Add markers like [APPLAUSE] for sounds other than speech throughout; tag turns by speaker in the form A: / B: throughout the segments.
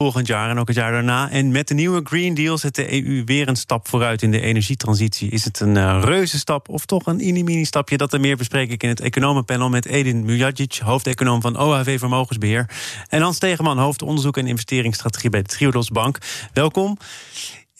A: Volgend jaar en ook het jaar daarna. En met de nieuwe Green Deal zet de EU weer een stap vooruit in de energietransitie. Is het een uh, reuze stap of toch een mini-mini stapje? Dat er meer bespreek ik in het economenpanel met Edin Mujagic, hoofdeconoom van OHV Vermogensbeheer. En Hans Tegeman, hoofdonderzoek en investeringsstrategie bij de Triodos Bank. Welkom.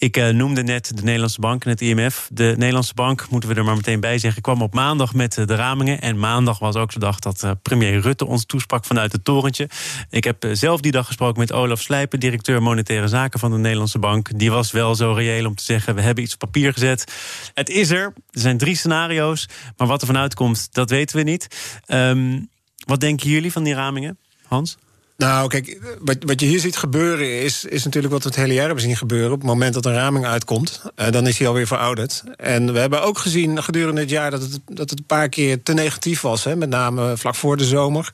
A: Ik uh, noemde net de Nederlandse Bank en het IMF. De Nederlandse Bank, moeten we er maar meteen bij zeggen, kwam op maandag met uh, de ramingen. En maandag was ook de dag dat uh, premier Rutte ons toesprak vanuit het torentje. Ik heb zelf die dag gesproken met Olaf Slijpen, directeur monetaire zaken van de Nederlandse Bank. Die was wel zo reëel om te zeggen: we hebben iets op papier gezet. Het is er. Er zijn drie scenario's. Maar wat er vanuit komt, dat weten we niet. Um, wat denken jullie van die ramingen, Hans?
B: Nou, kijk, wat, wat je hier ziet gebeuren is, is natuurlijk wat we het hele jaar hebben zien gebeuren. Op het moment dat een raming uitkomt, uh, dan is die alweer verouderd. En we hebben ook gezien gedurende het jaar dat het, dat het een paar keer te negatief was. Hè, met name vlak voor de zomer.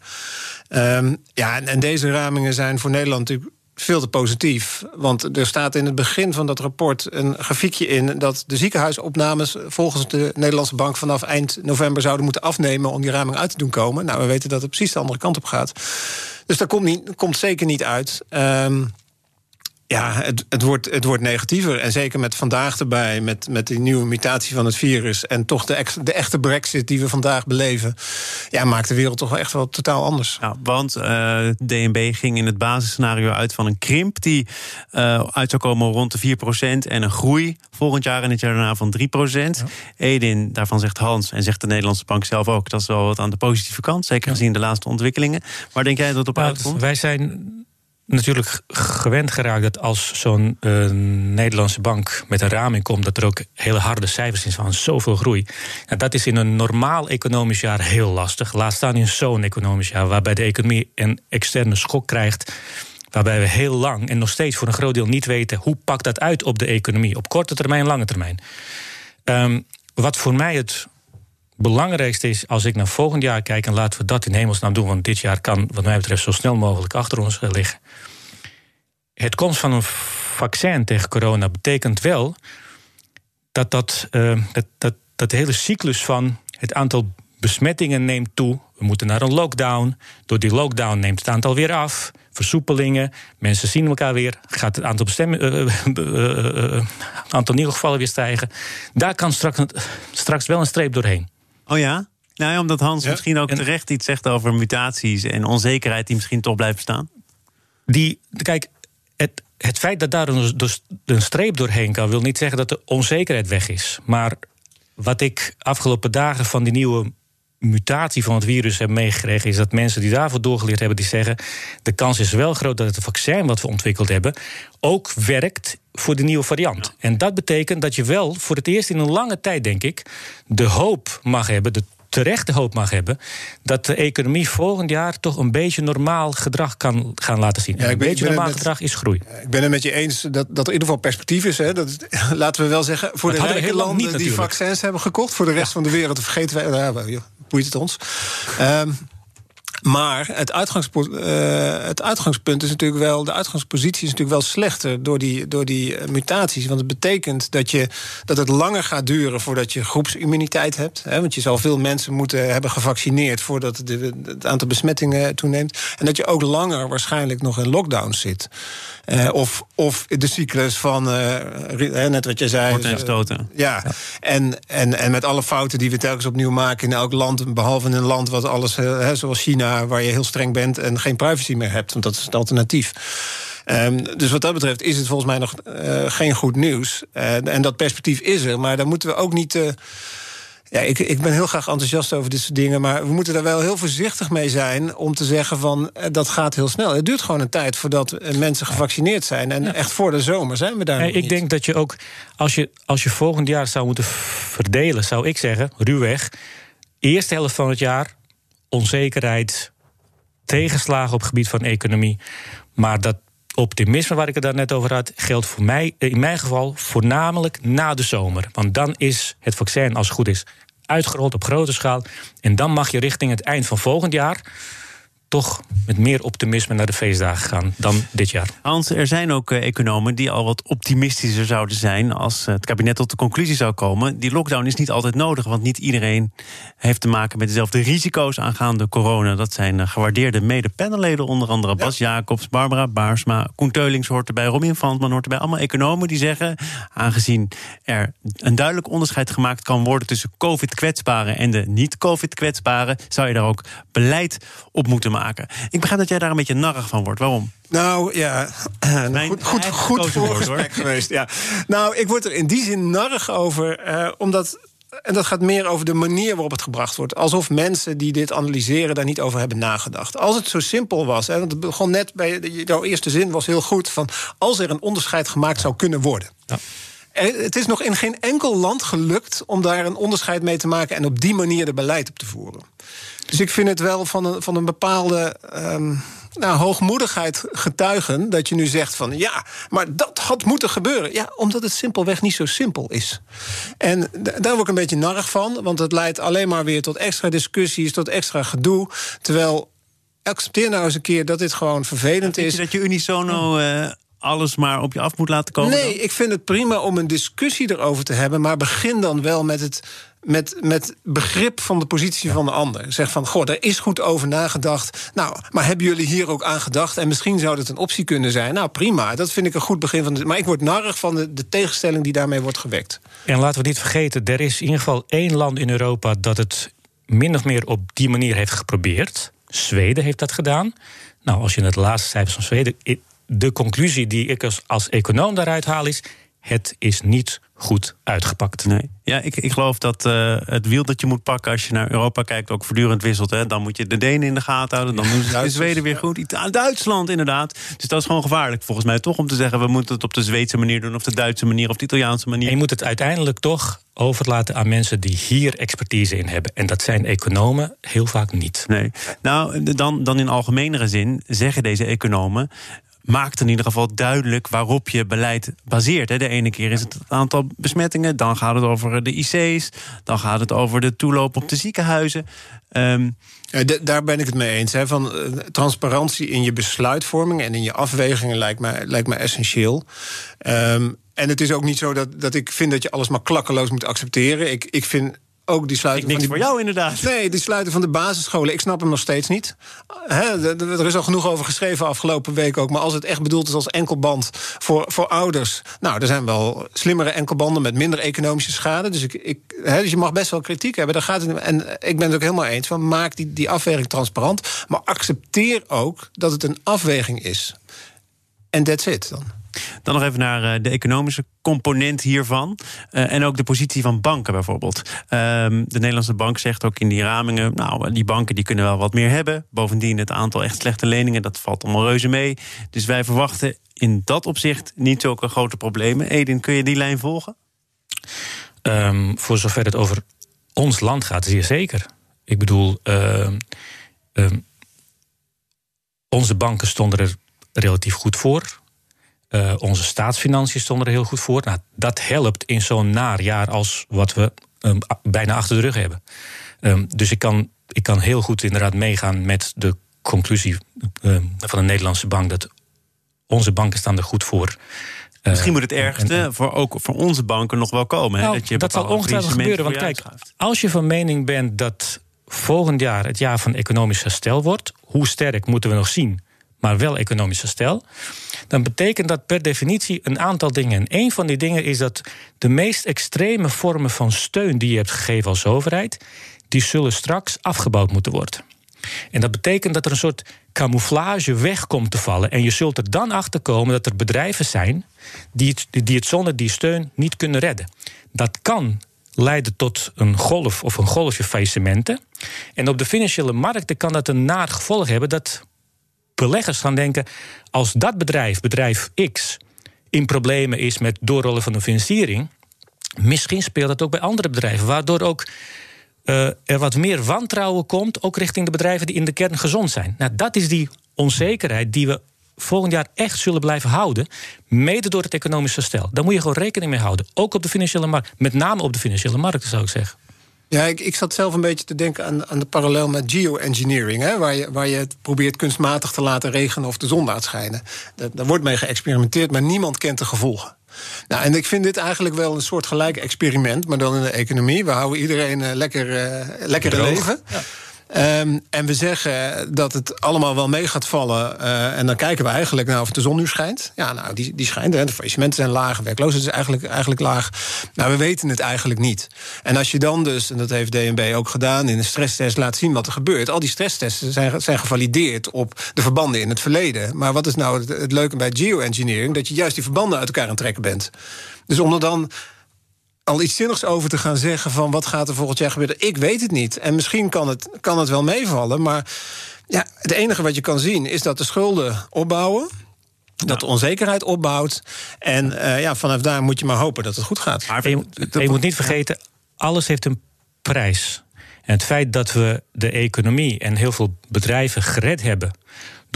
B: Um, ja, en, en, deze ramingen zijn voor Nederland natuurlijk veel te positief. Want er staat in het begin van dat rapport een grafiekje in dat de ziekenhuisopnames volgens de Nederlandse Bank vanaf eind november zouden moeten afnemen om die raming uit te doen komen. Nou, we weten dat het precies de andere kant op gaat. Dus dat komt, niet, komt zeker niet uit. Um, ja, het, het, wordt, het wordt negatiever. En zeker met vandaag erbij, met, met die nieuwe mutatie van het virus... en toch de, de echte brexit die we vandaag beleven... ja, maakt de wereld toch echt wel totaal anders.
A: Ja, want uh, DNB ging in het basisscenario uit van een krimp... die uh, uit zou komen rond de 4% en een groei volgend jaar en het jaar daarna van 3 ja. Edin, daarvan zegt Hans en zegt de Nederlandse Bank zelf ook... dat is wel wat aan de positieve kant, zeker gezien de laatste ontwikkelingen. Waar denk jij dat het op nou, uitkomt?
C: Wij zijn natuurlijk gewend geraakt dat als zo'n uh, Nederlandse bank met een raming komt, dat er ook hele harde cijfers zijn van zoveel groei. Nou, dat is in een normaal economisch jaar heel lastig. Laat staan in zo'n economisch jaar, waarbij de economie een externe schok krijgt. Waarbij we heel lang en nog steeds voor een groot deel niet weten hoe pakt dat uit op de economie, op korte termijn, lange termijn. Um, wat voor mij het belangrijkste is, als ik naar volgend jaar kijk, en laten we dat in hemelsnaam doen, want dit jaar kan, wat mij betreft, zo snel mogelijk achter ons liggen. Het komst van een vaccin tegen corona betekent wel dat, dat, uh, dat, dat, dat de hele cyclus van het aantal besmettingen neemt toe. We moeten naar een lockdown. Door die lockdown neemt het aantal weer af. Versoepelingen, mensen zien elkaar weer. Gaat het aantal, bestemmen, uh, uh, uh, aantal nieuwe gevallen weer stijgen. Daar kan straks wel een streep doorheen.
A: Oh ja? Nou ja, omdat Hans ja. misschien ook terecht iets zegt over mutaties en onzekerheid die misschien toch blijft staan.
C: Die, kijk, het, het feit dat daar een, dus een streep doorheen kan, wil niet zeggen dat de onzekerheid weg is. Maar wat ik afgelopen dagen van die nieuwe mutatie van het virus heb meegekregen, is dat mensen die daarvoor doorgeleerd hebben, die zeggen: de kans is wel groot dat het vaccin wat we ontwikkeld hebben ook werkt voor de nieuwe variant. Ja. En dat betekent dat je wel voor het eerst in een lange tijd, denk ik, de hoop mag hebben, de terechte hoop mag hebben dat de economie volgend jaar toch een beetje normaal gedrag kan gaan laten zien. Ja, een ben, beetje normaal met, gedrag is groei.
B: Ik ben het met je eens dat, dat er in ieder geval perspectief is. Hè. Dat, [LAUGHS] laten we wel zeggen, voor dat de rijke landen niet, die vaccins hebben gekocht, voor de rest ja. van de wereld vergeten wij. Nou, boeit het ons. Um, maar het, uitgangspunt, uh, het uitgangspunt is natuurlijk wel. De uitgangspositie is natuurlijk wel slechter door die, door die mutaties. Want het betekent dat, je, dat het langer gaat duren voordat je groepsimmuniteit hebt. Hè, want je zal veel mensen moeten hebben gevaccineerd voordat de, het aantal besmettingen toeneemt. En dat je ook langer waarschijnlijk nog in lockdown zit. Uh, of, of de cyclus van, uh, net wat je zei.
A: en stoten.
B: Ja, ja, En, en, en met alle fouten die we telkens opnieuw maken in elk land, behalve in een land wat alles, zoals China, waar je heel streng bent en geen privacy meer hebt, want dat is het alternatief. Um, dus wat dat betreft is het volgens mij nog uh, geen goed nieuws. Uh, en dat perspectief is er, maar daar moeten we ook niet. Uh, ja, ik, ik ben heel graag enthousiast over dit soort dingen. Maar we moeten daar wel heel voorzichtig mee zijn. om te zeggen van dat gaat heel snel. Het duurt gewoon een tijd voordat mensen gevaccineerd zijn. En ja. echt voor de zomer zijn we daar.
C: Nee, ik
B: niet.
C: denk dat je ook. Als je, als je volgend jaar zou moeten verdelen, zou ik zeggen, ruwweg. Eerste helft van het jaar, onzekerheid, tegenslagen op het gebied van economie. Maar dat optimisme waar ik het daar net over had, geldt voor mij, in mijn geval, voornamelijk na de zomer. Want dan is het vaccin, als het goed is, uitgerold op grote schaal. En dan mag je richting het eind van volgend jaar toch met meer optimisme naar de feestdagen gaan dan dit jaar.
A: Hans, er zijn ook uh, economen die al wat optimistischer zouden zijn als uh, het kabinet tot de conclusie zou komen. Die lockdown is niet altijd nodig, want niet iedereen heeft te maken met dezelfde risico's aangaande corona. Dat zijn uh, gewaardeerde mede-panelleden, onder andere Bas Jacobs, Barbara Baarsma, Koen Teulings hoort erbij, Robin Vantman hoort erbij. Allemaal economen die zeggen, aangezien er een duidelijk onderscheid gemaakt kan worden tussen COVID-kwetsbaren en de niet-COVID-kwetsbaren, zou je daar ook beleid op moeten maken. Ik begrijp dat jij daar een beetje narrig van wordt. Waarom?
B: Nou ja, [CLEARS THROAT] Mijn goed, goed, goed voorgesprek [LAUGHS] geweest. Ja. Nou, ik word er in die zin narrig over, uh, omdat en dat gaat meer over de manier waarop het gebracht wordt. Alsof mensen die dit analyseren daar niet over hebben nagedacht. Als het zo simpel was, hè, want het begon net bij jouw eerste zin was heel goed van als er een onderscheid gemaakt zou kunnen worden. Ja. Het is nog in geen enkel land gelukt om daar een onderscheid mee te maken en op die manier de beleid op te voeren. Dus ik vind het wel van een, van een bepaalde um, nou, hoogmoedigheid getuigen dat je nu zegt van ja, maar dat had moeten gebeuren. Ja, omdat het simpelweg niet zo simpel is. En daar word ik een beetje narrig van, want het leidt alleen maar weer tot extra discussies, tot extra gedoe. Terwijl accepteer nou eens een keer dat dit gewoon vervelend is.
A: dat je unisono uh, alles maar op je af moet laten komen?
B: Nee, ik vind het prima om een discussie erover te hebben, maar begin dan wel met het met, met begrip van de positie van de ander. Zeg van, goh, daar is goed over nagedacht. Nou, maar hebben jullie hier ook aan gedacht? En misschien zou dat een optie kunnen zijn. Nou, prima, dat vind ik een goed begin van de... Maar ik word narrig van de, de tegenstelling die daarmee wordt gewekt.
C: En laten we niet vergeten, er is in ieder geval één land in Europa... dat het min of meer op die manier heeft geprobeerd. Zweden heeft dat gedaan. Nou, als je het laatste cijfers van Zweden... de conclusie die ik als, als econoom daaruit haal is... het is niet goed uitgepakt.
A: Nee. Ja, ik, ik geloof dat uh, het wiel dat je moet pakken als je naar Europa kijkt ook voortdurend wisselt. Hè. Dan moet je de Denen in de gaten houden, dan doen ze de Zweden weer goed. Duitsland inderdaad. Dus dat is gewoon gevaarlijk volgens mij toch om te zeggen... we moeten het op de Zweedse manier doen of de Duitse manier of de Italiaanse manier.
C: En je moet het uiteindelijk toch overlaten aan mensen die hier expertise in hebben. En dat zijn economen heel vaak niet.
A: Nee. Nou, dan, dan in algemenere zin zeggen deze economen maakt in ieder geval duidelijk waarop je beleid baseert. De ene keer is het het aantal besmettingen, dan gaat het over de IC's, dan gaat het over de toeloop op de ziekenhuizen. Um,
B: daar ben ik het mee eens. Hè. Van, uh, transparantie in je besluitvorming en in je afwegingen lijkt me, lijkt essentieel. Um, en het is ook niet zo dat, dat ik vind dat je alles maar klakkeloos moet accepteren. Ik, ik vind ook die sluiten.
A: Ik
B: niks
A: van die, voor jou inderdaad.
B: Nee, die sluiten van de basisscholen. Ik snap hem nog steeds niet. er is al genoeg over geschreven afgelopen week ook. Maar als het echt bedoeld is als enkelband voor, voor ouders. Nou, er zijn wel slimmere enkelbanden met minder economische schade. Dus, ik, ik, dus je mag best wel kritiek hebben. Daar gaat het, en ik ben het ook helemaal eens van maak die, die afweging transparant. Maar accepteer ook dat het een afweging is. En that's it dan.
A: Dan nog even naar eh, de economische component hiervan. Uh, en ook de positie van banken bijvoorbeeld. Ehm, de Nederlandse bank zegt ook in die ramingen... nou, die banken die kunnen wel wat meer hebben. Bovendien het aantal echt slechte leningen, dat valt allemaal reuze mee. Dus wij verwachten in dat opzicht niet zulke grote problemen. Edin, kun je die lijn volgen?
C: Um, voor zover het over ons land gaat, zeer zeker. Ik bedoel, uh, onze banken stonden er relatief goed voor. Uh, onze staatsfinanciën stonden er heel goed voor. Nou, dat helpt in zo'n naar jaar als wat we um, bijna achter de rug hebben. Um, dus ik kan, ik kan heel goed inderdaad meegaan met de conclusie um, van de Nederlandse bank dat onze banken staan er goed voor.
A: Uh, Misschien moet het ergste en, voor, ook voor onze banken nog wel komen.
C: Nou,
A: dat je
C: dat zal ongetwijfeld gebeuren. Want kijk, als je van mening bent dat volgend jaar het jaar van economisch herstel wordt, hoe sterk moeten we nog zien? Maar wel economisch herstel, dan betekent dat per definitie een aantal dingen. En een van die dingen is dat de meest extreme vormen van steun die je hebt gegeven als overheid, die zullen straks afgebouwd moeten worden. En dat betekent dat er een soort camouflage weg komt te vallen. En je zult er dan achter komen dat er bedrijven zijn die het, die het zonder die steun niet kunnen redden. Dat kan leiden tot een golf of een golfje faillissementen. En op de financiële markten kan dat een naar gevolg hebben dat beleggers gaan denken: als dat bedrijf, bedrijf X, in problemen is met doorrollen van de financiering, misschien speelt dat ook bij andere bedrijven, waardoor ook uh, er wat meer wantrouwen komt, ook richting de bedrijven die in de kern gezond zijn. Nou, dat is die onzekerheid die we volgend jaar echt zullen blijven houden. Mede door het economische stel. Daar moet je gewoon rekening mee houden. Ook op de financiële markt. Met name op de financiële markten, zou ik zeggen.
B: Ja, ik, ik zat zelf een beetje te denken aan, aan de parallel met geoengineering. Hè, waar, je, waar je het probeert kunstmatig te laten regenen of de zon laat schijnen. Daar, wordt mee geëxperimenteerd, maar niemand kent de gevolgen. Nou, en ik vind dit eigenlijk wel een soort gelijk experiment, maar dan in de economie. We houden iedereen uh, lekker, uh, lekker leven. Ja. Um, en we zeggen dat het allemaal wel mee gaat vallen. Uh, en dan kijken we eigenlijk naar of de zon nu schijnt. Ja, nou, die, die schijnt. Hè. De faillissementen zijn laag, werkloosheid is eigenlijk, eigenlijk laag. Maar we weten het eigenlijk niet. En als je dan dus, en dat heeft DNB ook gedaan... in een stresstest laat zien wat er gebeurt. Al die stresstesten zijn, zijn gevalideerd op de verbanden in het verleden. Maar wat is nou het, het leuke bij geoengineering? Dat je juist die verbanden uit elkaar aan het trekken bent. Dus om dan al iets zinnigs over te gaan zeggen van wat gaat er volgend jaar gebeuren. Ik weet het niet. En misschien kan het, kan het wel meevallen. Maar ja, het enige wat je kan zien is dat de schulden opbouwen. Dat de onzekerheid opbouwt. En uh, ja, vanaf daar moet je maar hopen dat het goed gaat.
C: Maar je, je moet niet vergeten, alles heeft een prijs. En het feit dat we de economie en heel veel bedrijven gered hebben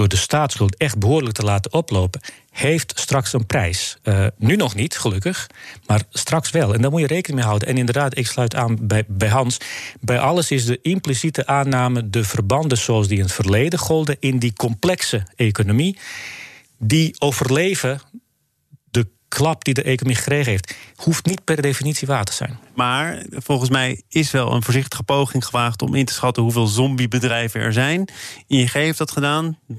C: door de staatsschuld echt behoorlijk te laten oplopen, heeft straks een prijs. Uh, nu nog niet, gelukkig, maar straks wel. En daar moet je rekening mee houden. En inderdaad, ik sluit aan bij, bij Hans. Bij alles is de impliciete aanname de verbanden zoals die in het verleden golden in die complexe economie, die overleven klap die de economie gekregen heeft, hoeft niet per definitie waar te zijn.
A: Maar volgens mij is wel een voorzichtige poging gewaagd om in te schatten hoeveel zombiebedrijven er zijn. ING heeft dat gedaan, 3%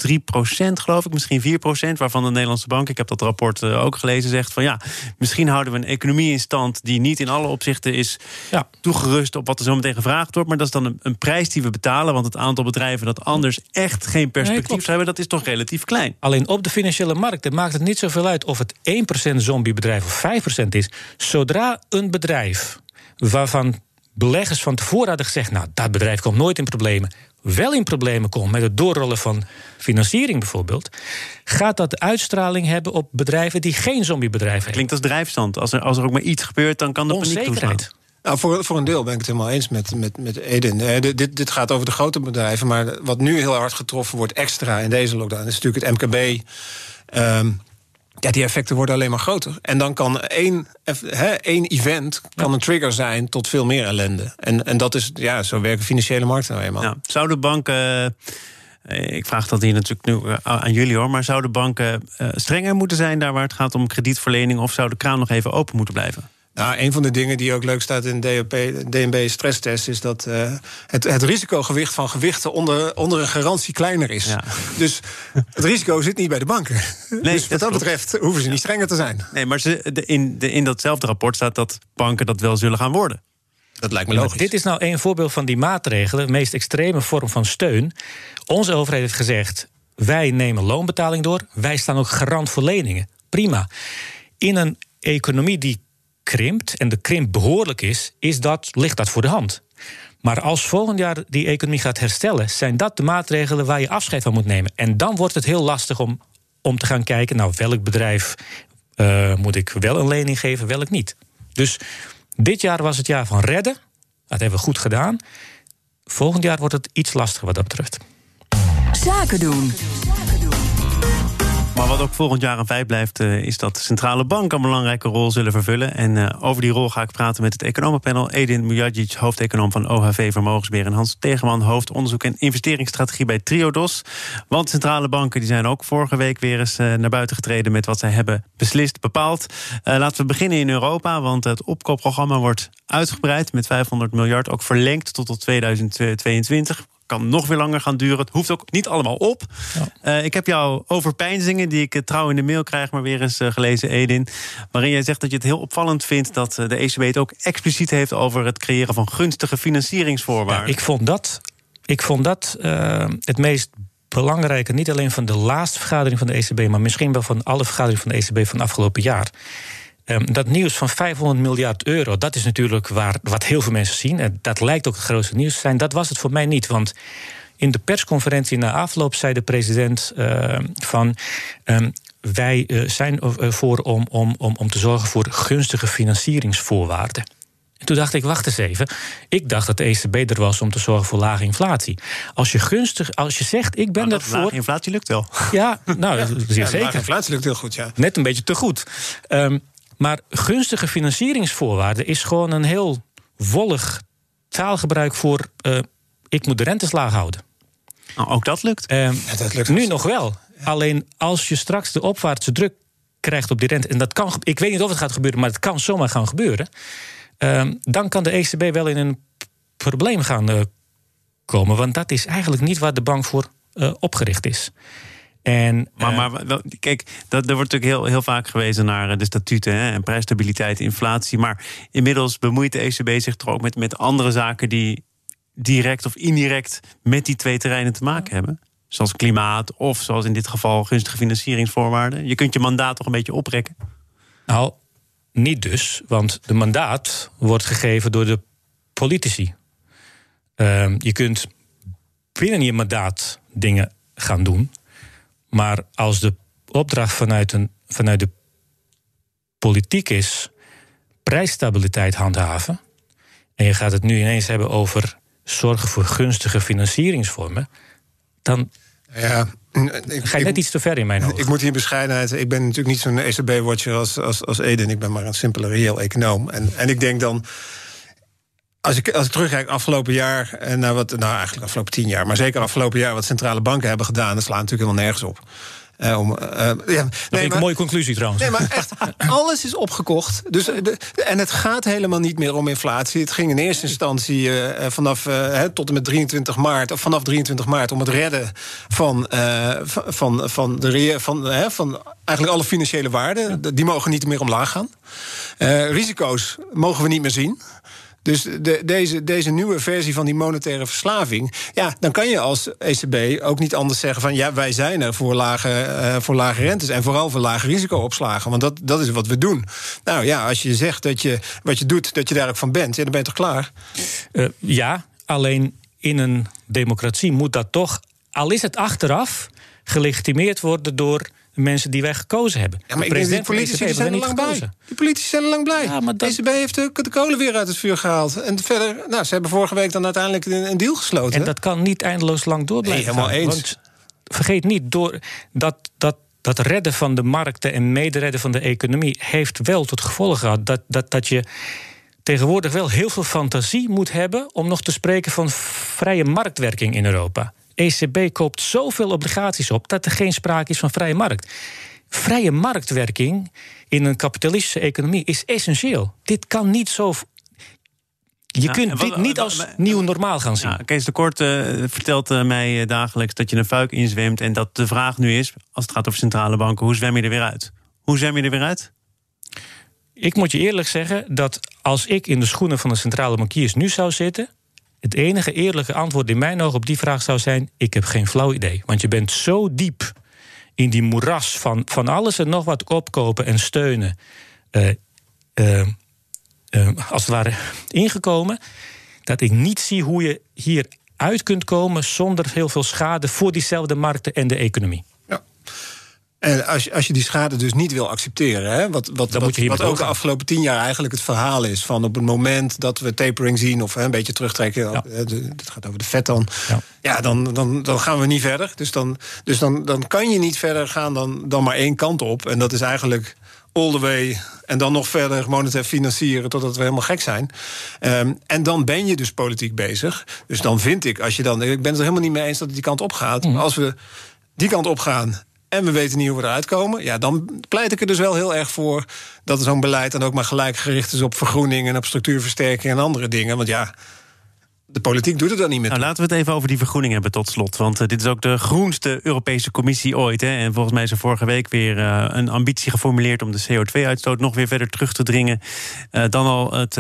A: geloof ik, misschien 4%, waarvan de Nederlandse bank, ik heb dat rapport eh, ook gelezen, zegt van ja, misschien houden we een economie in stand die niet in alle opzichten is ja. toegerust op wat er zo meteen gevraagd wordt. Maar dat is dan een, een, prijs die we betalen, want het aantal bedrijven dat anders echt geen perspectief nee, zou hebben, dat is toch relatief klein.
C: Alleen op de financiële markten maakt het niet zoveel uit of het 1% zombiebedrijf of 5% is. Zodra een bedrijf waarvan beleggers van tevoren hadden gezegd: Nou, dat bedrijf komt nooit in problemen. Wel in problemen komt met het doorrollen van financiering bijvoorbeeld, gaat dat uitstraling hebben op bedrijven die geen zombiebedrijven hebben.
A: Klinkt als drijfstand. Als er, als er ook maar iets gebeurt, dan kan de onzekerheid.
B: Nou, voor, voor een deel ben ik het helemaal eens met, met, met Eden. Eh, dit, dit gaat over de grote bedrijven, maar wat nu heel hard getroffen wordt extra in deze lockdown is natuurlijk het MKB. Um, ja, die effecten worden alleen maar groter. En dan kan één, he, één event kan een trigger zijn tot veel meer ellende. En, en dat is, ja, zo werken financiële markten nou eenmaal. Ja.
A: Zouden banken. Eh, ik vraag dat hier natuurlijk nu eh, aan jullie hoor. Maar zouden banken eh, strenger moeten zijn daar waar het gaat om kredietverlening? Of zou de kraan nog even open moeten blijven?
B: Nou, een van de dingen die ook leuk staat in de DNB stresstest is dat uh, het, het risicogewicht van gewichten onder, onder een garantie kleiner is. Ja. Dus het risico zit niet bij de banken. Nee, dus wat dat, betreft hoeven ze niet strenger te zijn.
A: Nee, maar ze, de, in, de, in datzelfde rapport staat dat banken dat wel zullen gaan worden.
B: Dat lijkt me logisch.
C: dit is nou een voorbeeld van die maatregelen, de meest extreme vorm van steun. Onze overheid heeft gezegd: wij nemen loonbetaling door, wij staan ook garant voor leningen. Prima. In een economie die krimpt en de krimp behoorlijk is, is dat, ligt dat voor de hand. Maar als volgend jaar die economie gaat herstellen, zijn dat de maatregelen waar je afscheid van moet nemen. En dan wordt het heel lastig om, om te gaan kijken, nou, welk bedrijf uh, moet ik wel een lening geven, welk niet. Dus dit jaar was het jaar van redden. Dat hebben we goed gedaan. Volgend jaar wordt het iets lastiger wat dat betreft.
A: Zaken doen. Maar wat ook volgend jaar een feit blijft, uh, is dat centrale banken een belangrijke rol zullen vervullen. En uh, over die rol ga ik praten met het economenpanel. Edin Mujagic, hoofdeconoom van OHV Vermogensbeheer. En Hans Tegenman, hoofdonderzoek en investeringsstrategie bij Triodos. Want centrale banken die zijn ook vorige week weer eens uh, naar buiten getreden met wat zij hebben beslist, bepaald. laten we beginnen in Europa, want het opkoopprogramma wordt uitgebreid met 500 miljard, ook verlengd tot tot 2022 kan nog weer langer gaan duren. Het hoeft ook niet allemaal op. Ja. Uh, ik heb jouw overpeinzingen, die ik eh, trouw in de mail krijg, maar weer eens uh, gelezen, Edin. Waarin jij zegt dat je het heel opvallend vindt dat de ECB het ook expliciet heeft over het creëren van gunstige financieringsvoorwaarden.
C: Ja, ik vond dat, ik vond dat uh, het meest belangrijke, niet alleen van de laatste vergadering van de ECB, maar misschien wel van alle vergaderingen van de ECB van afgelopen jaar. Ehm, dat nieuws van 500 miljard euro, dat is natuurlijk waar, wat heel veel mensen zien. En dat lijkt ook het grootste nieuws te zijn. Dat was het voor mij niet. Want in de persconferentie na afloop zei de president ehm, van. Ehm, wij uh, zijn voor om, om, om, om te zorgen voor gunstige financieringsvoorwaarden. En toen dacht ik, wacht eens even. Ik dacht dat de ECB er was om te zorgen voor lage inflatie. Als je gunstig, als je zegt, ik ben
A: nou,
C: ervoor.
A: Lage inflatie lukt wel.
C: Ja, nou, ja, zeer ja, zeker. Lage
B: inflatie lukt heel goed, ja.
C: Net een beetje te goed. Um, maar gunstige financieringsvoorwaarden is gewoon een heel wollig taalgebruik voor. Uh, ik moet de rentes laag houden.
A: Nou, ook dat lukt.
C: Ja, dat lukt nu nog wel. Alleen als je straks de opwaartse druk krijgt op die rente. En dat kan, ik weet niet of het gaat gebeuren, maar het kan zomaar gaan gebeuren. Um, dan kan de ECB wel in een probleem gaan uh, komen. Want dat is eigenlijk niet waar de bank voor uh, opgericht is. En,
A: maar, uh, maar kijk, dat, er wordt natuurlijk heel, heel vaak gewezen naar de statuten hè, en prijsstabiliteit, inflatie. Maar inmiddels bemoeit de ECB zich toch ook met, met andere zaken die direct of indirect met die twee terreinen te maken hebben. Zoals klimaat of zoals in dit geval gunstige financieringsvoorwaarden. Je kunt je mandaat toch een beetje oprekken?
C: Nou, niet dus, want de mandaat wordt gegeven door de politici. Uh, je kunt binnen je mandaat dingen gaan doen. Maar als de opdracht vanuit, een, vanuit de politiek is prijsstabiliteit handhaven. en je gaat het nu ineens hebben over zorgen voor gunstige financieringsvormen. dan
B: ja,
C: ik, ga je net iets te ver in mijn ogen.
B: Ik moet hier bescheidenheid. Ik ben natuurlijk niet zo'n ECB-watcher als, als, als Eden. Ik ben maar een simpele reëel econoom. En, en ik denk dan. Als ik, als ik terugkijk afgelopen jaar en naar wat, nou eigenlijk afgelopen tien jaar, maar zeker afgelopen jaar wat centrale banken hebben gedaan, dat slaat natuurlijk helemaal nergens op.
C: Uh, om, uh, ja, nee, maar, een mooie conclusie trouwens.
B: Nee, maar echt, [LAUGHS] alles is opgekocht. Dus, de, en het gaat helemaal niet meer om inflatie. Het ging in eerste instantie uh, vanaf tot en met 23 maart, of vanaf 23 maart, om het redden van, van, van, de, van, van eigenlijk alle financiële waarden. Die mogen niet meer omlaag gaan. risico's mogen we niet meer zien. Dus de, deze, deze nieuwe versie van die monetaire verslaving. Ja, dan kan je als ECB ook niet anders zeggen van ja, wij zijn er voor lage, uh, voor lage rentes en vooral voor lage risicoopslagen. Want dat, dat is wat we doen. Nou ja, als je zegt dat je wat je doet, dat je daar ook van bent, dan ben je toch klaar?
C: Uh, ja, alleen in een democratie moet dat toch, al is het achteraf, gelegitimeerd worden door mensen die wij gekozen hebben.
B: Ja, maar de ik denk, die politici zijn er lang gekozen. blij. Die politici zijn er lang blij. Ja, maar dat... ECB heeft de, de, kolen weer uit het vuur gehaald. En verder, nou, ze hebben vorige week dan uiteindelijk een, een deal gesloten.
C: En dat kan niet eindeloos lang door blijven
B: nee, helemaal eens.
C: Want vergeet niet, door dat, dat, dat redden van de markten en mederedden van de economie heeft wel tot gevolg gehad dat, dat, dat je tegenwoordig wel heel veel fantasie moet hebben om nog te spreken van vrije marktwerking in Europa. ECB koopt zoveel obligaties op dat er geen sprake is van vrije markt. Vrije marktwerking in een kapitalistische economie is essentieel. Dit kan niet zo je kunt dit niet als nieuw normaal gaan zien. Ja,
A: Kees de Kort uh, vertelt uh, mij uh, dagelijks dat je een fuik inzwemt... en dat de vraag nu is, als het gaat over centrale banken... hoe zwem je er weer uit? Hoe zwem je er weer uit?
C: Ik moet je eerlijk zeggen dat als ik in de schoenen van de centrale bankiers nu zou zitten... Het enige eerlijke antwoord in mijn ogen op die vraag zou zijn: ik heb geen flauw idee. Want je bent zo diep in die moeras van, van alles en nog wat opkopen en steunen. Uh, uh, uh, als het ware ingekomen. Dat ik niet zie hoe je hier uit kunt komen zonder heel veel schade voor diezelfde markten en de economie.
B: En als je, als je die schade dus niet wil accepteren, hè, wat, wat, wat, wat ook de afgelopen tien jaar eigenlijk het verhaal is: van op het moment dat we tapering zien of hè, een beetje terugtrekken, ja. het gaat over de vet dan, ja, ja dan, dan, dan gaan we niet verder. Dus, dan, dus dan, dan kan je niet verder gaan dan, dan maar één kant op. En dat is eigenlijk all the way. En dan nog verder monetair financieren totdat we helemaal gek zijn. Um, en dan ben je dus politiek bezig. Dus dan vind ik, als je dan. Ik ben het er helemaal niet mee eens dat het die kant op gaat. Mm. Maar als we die kant op gaan en we weten niet hoe we eruit komen... Ja, dan pleit ik er dus wel heel erg voor dat zo'n beleid... dan ook maar gelijk gericht is op vergroening en op structuurversterking en andere dingen. Want ja, de politiek doet het dan niet meer.
A: Nou, laten we het even over die vergroening hebben tot slot. Want uh, dit is ook de groenste Europese Commissie ooit. Hè? En volgens mij is er vorige week weer uh, een ambitie geformuleerd... om de CO2-uitstoot nog weer verder terug te dringen... Uh, dan al het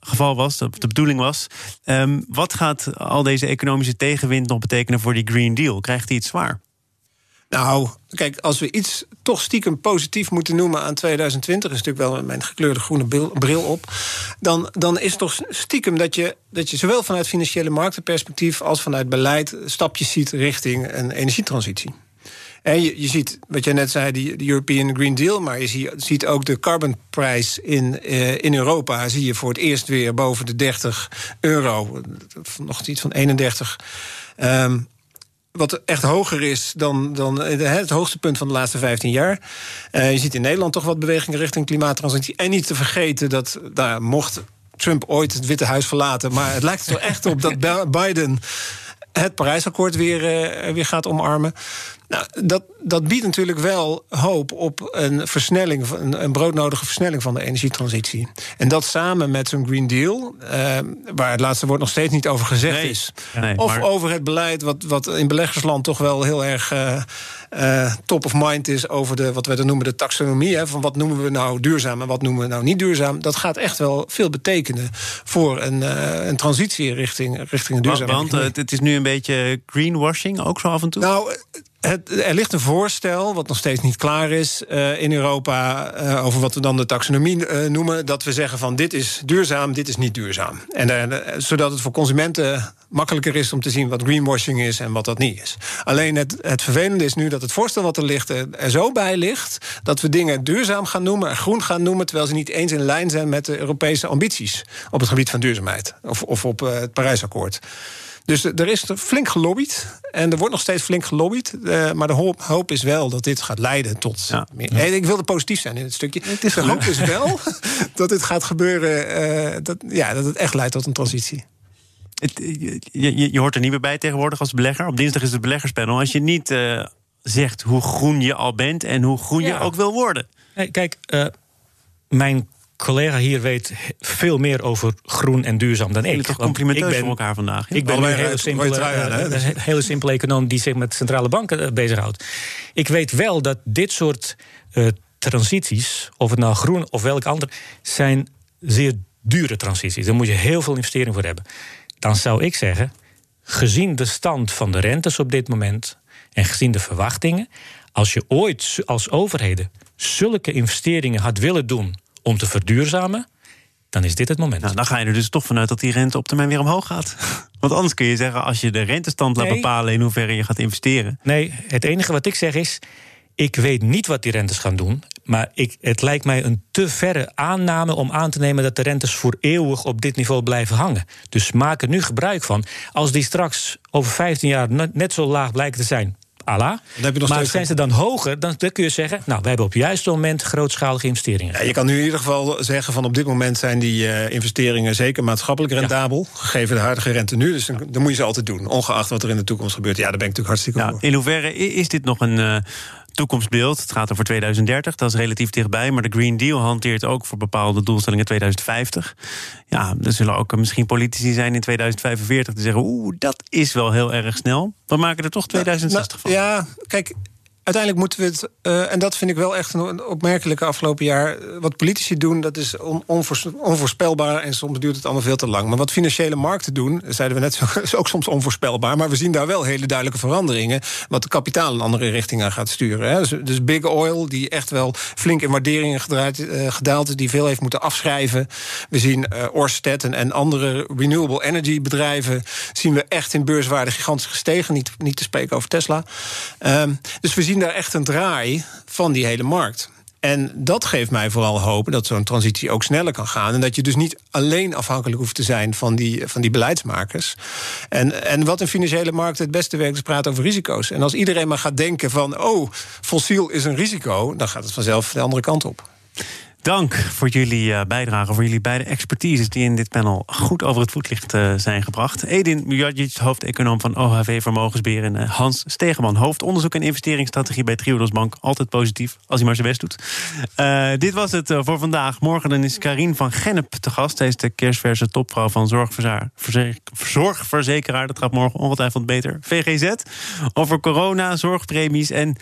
A: geval was, de bedoeling was. Um, wat gaat al deze economische tegenwind nog betekenen voor die Green Deal? Krijgt hij het zwaar?
B: Nou, kijk, als we iets toch stiekem positief moeten noemen aan 2020, is natuurlijk wel mijn gekleurde groene bril op. Dan, dan is toch stiekem dat je, dat je zowel vanuit financiële marktenperspectief als vanuit beleid stapjes ziet richting een energietransitie. En je, je ziet, wat je net zei, die, de European Green Deal... maar je ziet ook de carbonprijs in, uh, in Europa... zie je voor het eerst weer boven de 30 euro. Nog iets van 31. Um, wat echt hoger is dan, dan het hoogste punt van de laatste 15 jaar. Uh, je ziet in Nederland toch wat bewegingen richting klimaattransitie. En niet te vergeten dat, daar mocht Trump ooit het Witte Huis verlaten... maar het lijkt er echt op dat Biden het Parijsakkoord weer, uh, weer gaat omarmen. Nou, dat, dat biedt natuurlijk wel hoop op een versnelling, een, een broodnodige versnelling van de energietransitie. En dat samen met zo'n Green Deal, uh, waar het laatste woord nog steeds niet over gezegd
A: nee.
B: is.
A: Nee,
B: of
A: maar...
B: over het beleid, wat, wat in beleggersland toch wel heel erg uh, uh, top of mind is over de, wat wij dan noemen de taxonomie. Hè, van wat noemen we nou duurzaam en wat noemen we nou niet duurzaam. Dat gaat echt wel veel betekenen voor een, een transitie richting, richting een duurzame
A: Want het is nu een beetje greenwashing ook zo af en toe?
B: Nou, het, er ligt een voorstel, wat nog steeds niet klaar is uh, in Europa, uh, over wat we dan de taxonomie uh, noemen. Dat we zeggen van dit is duurzaam, dit is niet duurzaam. En zodat het voor consumenten makkelijker is om te zien wat greenwashing is en wat dat niet is. Alleen het, het vervelende is nu dat het voorstel wat er ligt er zo bij ligt dat we dingen duurzaam gaan noemen en groen gaan noemen, terwijl ze niet eens in lijn zijn met de Europese ambities op het gebied van duurzaamheid of, of op het Parijsakkoord. Dus er is flink gelobbyd. En er wordt nog steeds flink gelobbyd. Uh, maar de hoop, hoop, is wel dat dit gaat leiden tot.
A: Ja.
B: Meer. Ik wilde positief zijn in het stukje. Het is de hoop is wel [LAUGHS] dat dit gaat gebeuren. Uh, dat, ja, dat het echt leidt tot een transitie.
A: Het, je, je, je, hoort er niet meer bij tegenwoordig als belegger. Op dinsdag is het beleggerspanel. Als je niet uh, zegt hoe groen je al bent en hoe groen ja. je ook wil worden.
C: Hey, kijk, mijn collega hier weet veel meer over groen en duurzaam dan ik.
A: toch complimenteus ik ben, van elkaar vandaag.
C: Ik ben een hele simpele, uh, hele simpele econoom die zich met centrale banken uh, bezighoudt. Ik weet wel dat dit soort uh, transities, of het nou groen of welk ander, zijn zeer dure transities. Daar moet je heel veel investering voor hebben. Dan zou ik zeggen, gezien de stand van de rentes op dit moment en gezien de verwachtingen, als je ooit als overheden zulke investeringen had willen doen om te verduurzamen, dan is dit het moment.
A: Nou, dan ga je er dus toch vanuit dat die rente op termijn weer omhoog gaat. [LAUGHS] Want anders kun je zeggen, als je de rentestand laat nee. bepalen in hoeverre je gaat investeren.
C: Nee, het enige wat ik zeg is. Ik weet niet wat die rentes gaan doen. Maar ik, het lijkt mij een te verre aanname om aan te nemen dat de rentes voor eeuwig op dit niveau blijven hangen. Dus maak er nu gebruik van. Als die straks over 15 jaar net zo laag blijken te zijn, Allah. maar zijn ze dan hoger, dan, dan, kun je zeggen... nou, we hebben op het juiste moment grootschalige investeringen.
B: Ja, je kan nu in ieder geval zeggen van op dit moment zijn die uh, investeringen... zeker maatschappelijk rendabel, ja. gegeven de huidige rente nu. Dus dan, dan, moet je ze altijd doen, ongeacht wat er in de toekomst gebeurt. Ja, daar ben ik natuurlijk hartstikke voor.
A: In hoeverre is dit nog een... Uh toekomstbeeld. Het gaat over 2030, dat is relatief dichtbij. Maar de Green Deal hanteert ook voor bepaalde doelstellingen 2050. Ja, er zullen ook misschien politici zijn in 2045 die zeggen... oeh, dat is wel heel erg snel. We maken er toch 2060
B: van. Ja, kijk, uiteindelijk moeten we het, uh, en dat vind ik wel echt een opmerkelijke afgelopen jaar. Wat politici doen, dat is on, onvoors, onvoorspelbaar en soms duurt het allemaal veel te lang. Maar wat financiële markten doen, zeiden we net, [LAUGHS] is ook soms onvoorspelbaar. Maar we zien daar wel hele duidelijke veranderingen. Wat de kapitaal in andere richtingen gaat sturen. Hè. Dus, dus, Big Oil, die echt wel flink in waarderingen gedraaid, uh, gedaald is, die veel heeft moeten afschrijven. We zien uh, Orsted en, andere renewable energy bedrijven, zien we echt in beurswaarde gigantisch gestegen. Niet, niet te spreken over Tesla. Um, dus we zien daar echt een draai van die hele markt. En dat geeft mij vooral hoop dat zo'n transitie ook sneller kan gaan. En dat je dus niet alleen afhankelijk hoeft te zijn van die, van die beleidsmakers. En, en wat in financiële markten het beste werkt, is praten over risico's. En als iedereen maar gaat denken van, oh, fossiel is een risico, dan gaat het vanzelf de andere kant op.
A: Dank voor jullie uh, bijdrage, voor jullie beide expertises die in dit panel goed over het voetlicht uh, zijn gebracht. Edin Mujadjic, hoofdeconoom van OHV Vermogensbeheer en uh, Hans Stegeman, hoofdonderzoek en investeringsstrategie bij Triodos Bank. Altijd positief, als hij maar zijn best doet. dit was het voor vandaag. Morgen dan is Karin van Gennep te gast. Zij is de kerstverse topvrouw van zorgverzekeraar. Dat gaat morgen ongetwijfeld beter. VGZ, over corona, zorgpremies en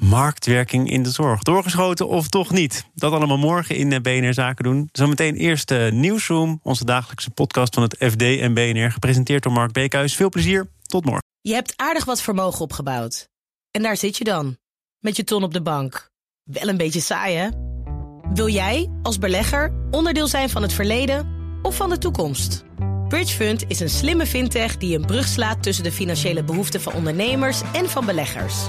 A: marktwerking in de zorg. Doorgeschoten of toch niet? Dat allemaal morgen in BNR Zaken doen. Zometeen eerst de Nieuwsroom, onze dagelijkse podcast van het FD en BNR, gepresenteerd door Mark Beekhuis. Veel plezier, tot morgen.
D: Je hebt aardig wat vermogen opgebouwd. En daar zit je dan, met je ton op de bank. Wel een beetje saai, hè? Wil jij, als belegger, onderdeel zijn van het verleden of van de toekomst? Bridgefund is een slimme fintech die een brug slaat tussen de financiële behoeften van ondernemers en van beleggers.